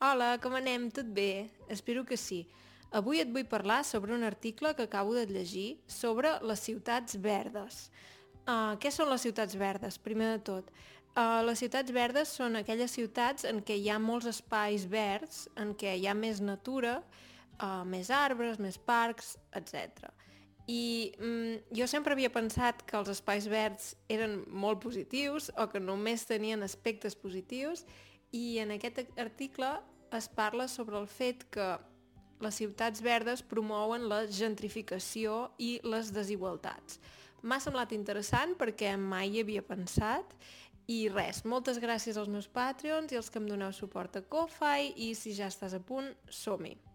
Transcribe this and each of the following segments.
Hola, com anem? Tot bé? Espero que sí. Avui et vull parlar sobre un article que acabo de llegir sobre les ciutats verdes. Uh, què són les ciutats verdes, primer de tot? Uh, les ciutats verdes són aquelles ciutats en què hi ha molts espais verds, en què hi ha més natura, uh, més arbres, més parcs, etc. I mm, jo sempre havia pensat que els espais verds eren molt positius o que només tenien aspectes positius i en aquest article es parla sobre el fet que les ciutats verdes promouen la gentrificació i les desigualtats. M'ha semblat interessant perquè mai hi havia pensat i res, moltes gràcies als meus Patreons i als que em doneu suport a Ko-Fi i si ja estàs a punt, som-hi!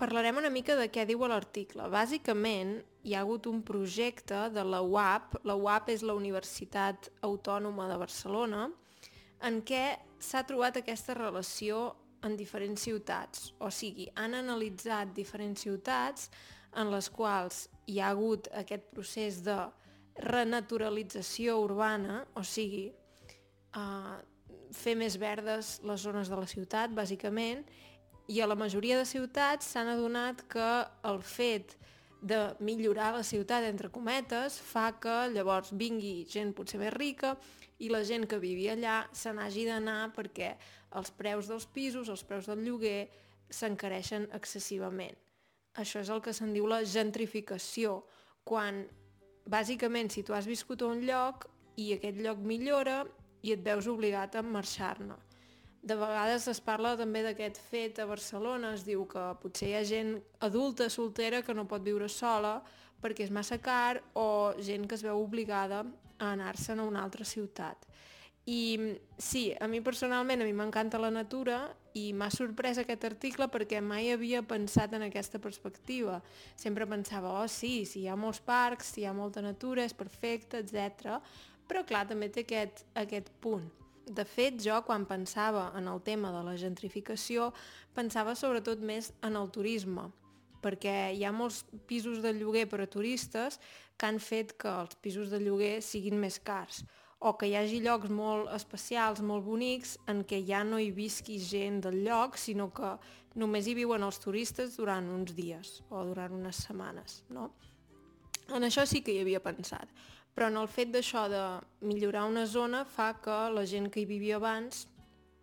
Parlarem una mica de què diu l'article. Bàsicament, hi ha hagut un projecte de la UAP, la UAP és la Universitat Autònoma de Barcelona, en què s'ha trobat aquesta relació en diferents ciutats. O sigui, han analitzat diferents ciutats en les quals hi ha hagut aquest procés de renaturalització urbana, o sigui, eh, fer més verdes les zones de la ciutat, bàsicament, i a la majoria de ciutats s'han adonat que el fet de millorar la ciutat, entre cometes, fa que llavors vingui gent potser més rica i la gent que vivia allà se n'hagi d'anar perquè els preus dels pisos, els preus del lloguer s'encareixen excessivament. Això és el que se'n diu la gentrificació, quan bàsicament si tu has viscut a un lloc i aquest lloc millora i et veus obligat a marxar-ne. De vegades es parla també d'aquest fet a Barcelona, es diu que potser hi ha gent adulta, soltera, que no pot viure sola perquè és massa car o gent que es veu obligada a anar-se'n a una altra ciutat. I sí, a mi personalment, a mi m'encanta la natura i m'ha sorprès aquest article perquè mai havia pensat en aquesta perspectiva. Sempre pensava, oh sí, si hi ha molts parcs, si hi ha molta natura, és perfecte, etc. Però clar, també té aquest, aquest punt de fet, jo quan pensava en el tema de la gentrificació, pensava sobretot més en el turisme, perquè hi ha molts pisos de lloguer per a turistes que han fet que els pisos de lloguer siguin més cars o que hi hagi llocs molt especials, molt bonics, en què ja no hi visqui gent del lloc, sinó que només hi viuen els turistes durant uns dies o durant unes setmanes, no? En això sí que hi havia pensat però en el fet d'això de millorar una zona fa que la gent que hi vivia abans,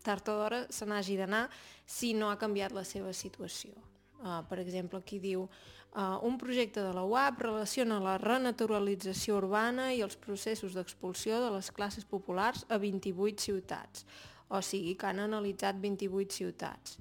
tard o d'hora, se n'hagi d'anar si no ha canviat la seva situació. Uh, per exemple, aquí diu uh, un projecte de la UAP relaciona la renaturalització urbana i els processos d'expulsió de les classes populars a 28 ciutats. O sigui, que han analitzat 28 ciutats.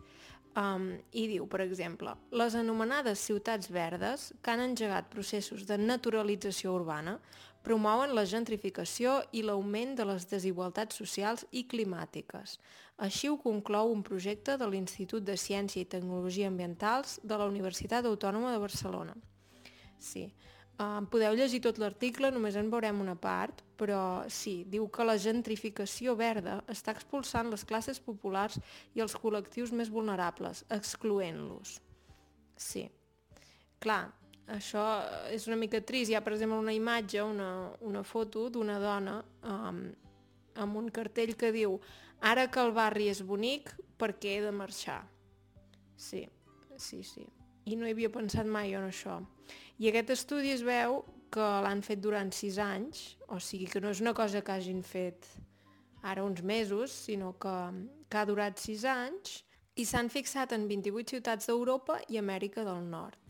Um, I diu, per exemple, les anomenades ciutats verdes, que han engegat processos de naturalització urbana, promouen la gentrificació i l'augment de les desigualtats socials i climàtiques. Així ho conclou un projecte de l'Institut de Ciència i Tecnologia Ambientals de la Universitat Autònoma de Barcelona. Sí, Uh, podeu llegir tot l'article, només en veurem una part, però sí, diu que la gentrificació verda està expulsant les classes populars i els col·lectius més vulnerables, excloent-los. Sí. Clar, això és una mica trist. Hi ha, per exemple, una imatge, una, una foto d'una dona um, amb un cartell que diu ara que el barri és bonic, per què he de marxar? Sí, sí, sí i no hi havia pensat mai en això. I aquest estudi es veu que l'han fet durant sis anys, o sigui que no és una cosa que hagin fet ara uns mesos, sinó que, que ha durat sis anys i s'han fixat en 28 ciutats d'Europa i Amèrica del Nord.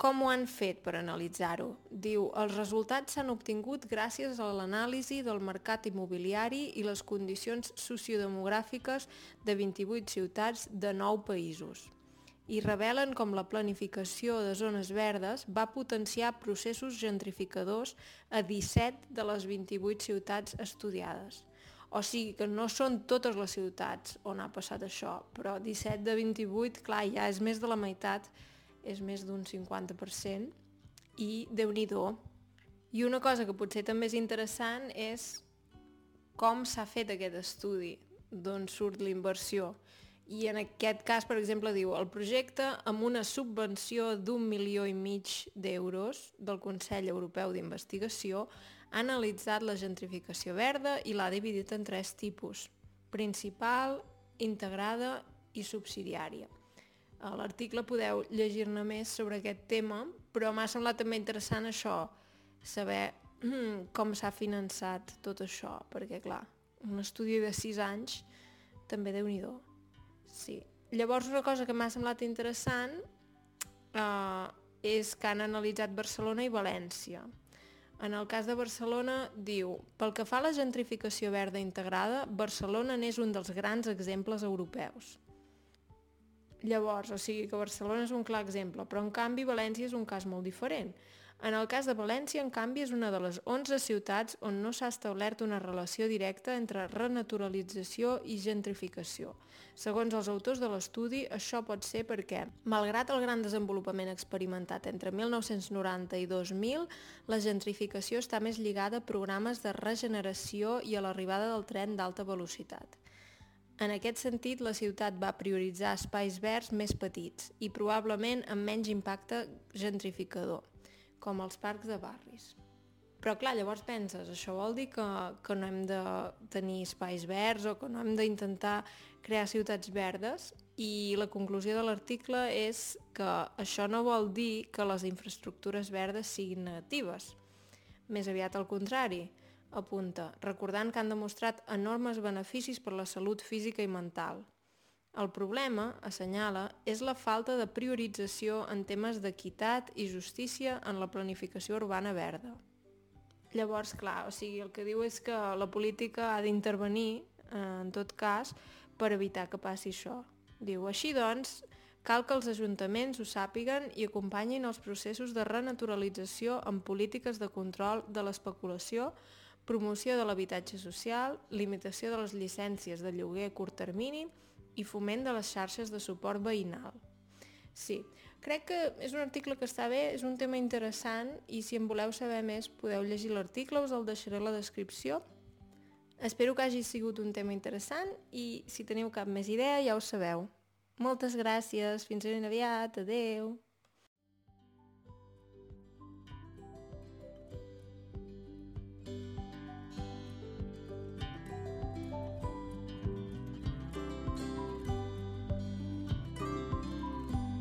Com ho han fet per analitzar-ho? Diu, els resultats s'han obtingut gràcies a l'anàlisi del mercat immobiliari i les condicions sociodemogràfiques de 28 ciutats de 9 països i revelen com la planificació de zones verdes va potenciar processos gentrificadors a 17 de les 28 ciutats estudiades. O sigui que no són totes les ciutats on ha passat això, però 17 de 28, clar, ja és més de la meitat, és més d'un 50%, i déu nhi I una cosa que potser també és interessant és com s'ha fet aquest estudi, d'on surt l'inversió I en aquest cas, per exemple, diu el projecte amb una subvenció d'un milió i mig d'euros del Consell Europeu d'Investigació ha analitzat la gentrificació verda i l'ha dividit en tres tipus, principal, integrada i subsidiària. A l'article podeu llegir-ne més sobre aquest tema, però m'ha semblat també interessant això, saber mm, com s'ha finançat tot això, perquè clar, un estudi de sis anys també déu nhi Sí. Llavors una cosa que m'ha semblat interessant eh, és que han analitzat Barcelona i València. En el cas de Barcelona, diu, pel que fa a la gentrificació verda integrada, Barcelona n'és un dels grans exemples europeus. Llavors, o sigui que Barcelona és un clar exemple, però en canvi València és un cas molt diferent. En el cas de València, en canvi, és una de les 11 ciutats on no s'ha establert una relació directa entre renaturalització i gentrificació. Segons els autors de l'estudi, això pot ser perquè, malgrat el gran desenvolupament experimentat entre 1990 i 2000, la gentrificació està més lligada a programes de regeneració i a l'arribada del tren d'alta velocitat. En aquest sentit, la ciutat va prioritzar espais verds més petits i probablement amb menys impacte gentrificador com els parcs de barris. Però clar, llavors penses, això vol dir que, que no hem de tenir espais verds o que no hem d'intentar crear ciutats verdes i la conclusió de l'article és que això no vol dir que les infraestructures verdes siguin negatives. Més aviat al contrari, apunta, recordant que han demostrat enormes beneficis per la salut física i mental, el problema, assenyala, és la falta de priorització en temes d'equitat i justícia en la planificació urbana verda. Llavors, clar, o sigui, el que diu és que la política ha d'intervenir, eh, en tot cas, per evitar que passi això. Diu, així doncs, cal que els ajuntaments ho sàpiguen i acompanyin els processos de renaturalització amb polítiques de control de l'especulació, promoció de l'habitatge social, limitació de les llicències de lloguer a curt termini i foment de les xarxes de suport veïnal. Sí, crec que és un article que està bé, és un tema interessant i si en voleu saber més podeu llegir l'article, us el deixaré a la descripció. Espero que hagi sigut un tema interessant i si teniu cap més idea ja ho sabeu. Moltes gràcies, fins ben aviat, adeu!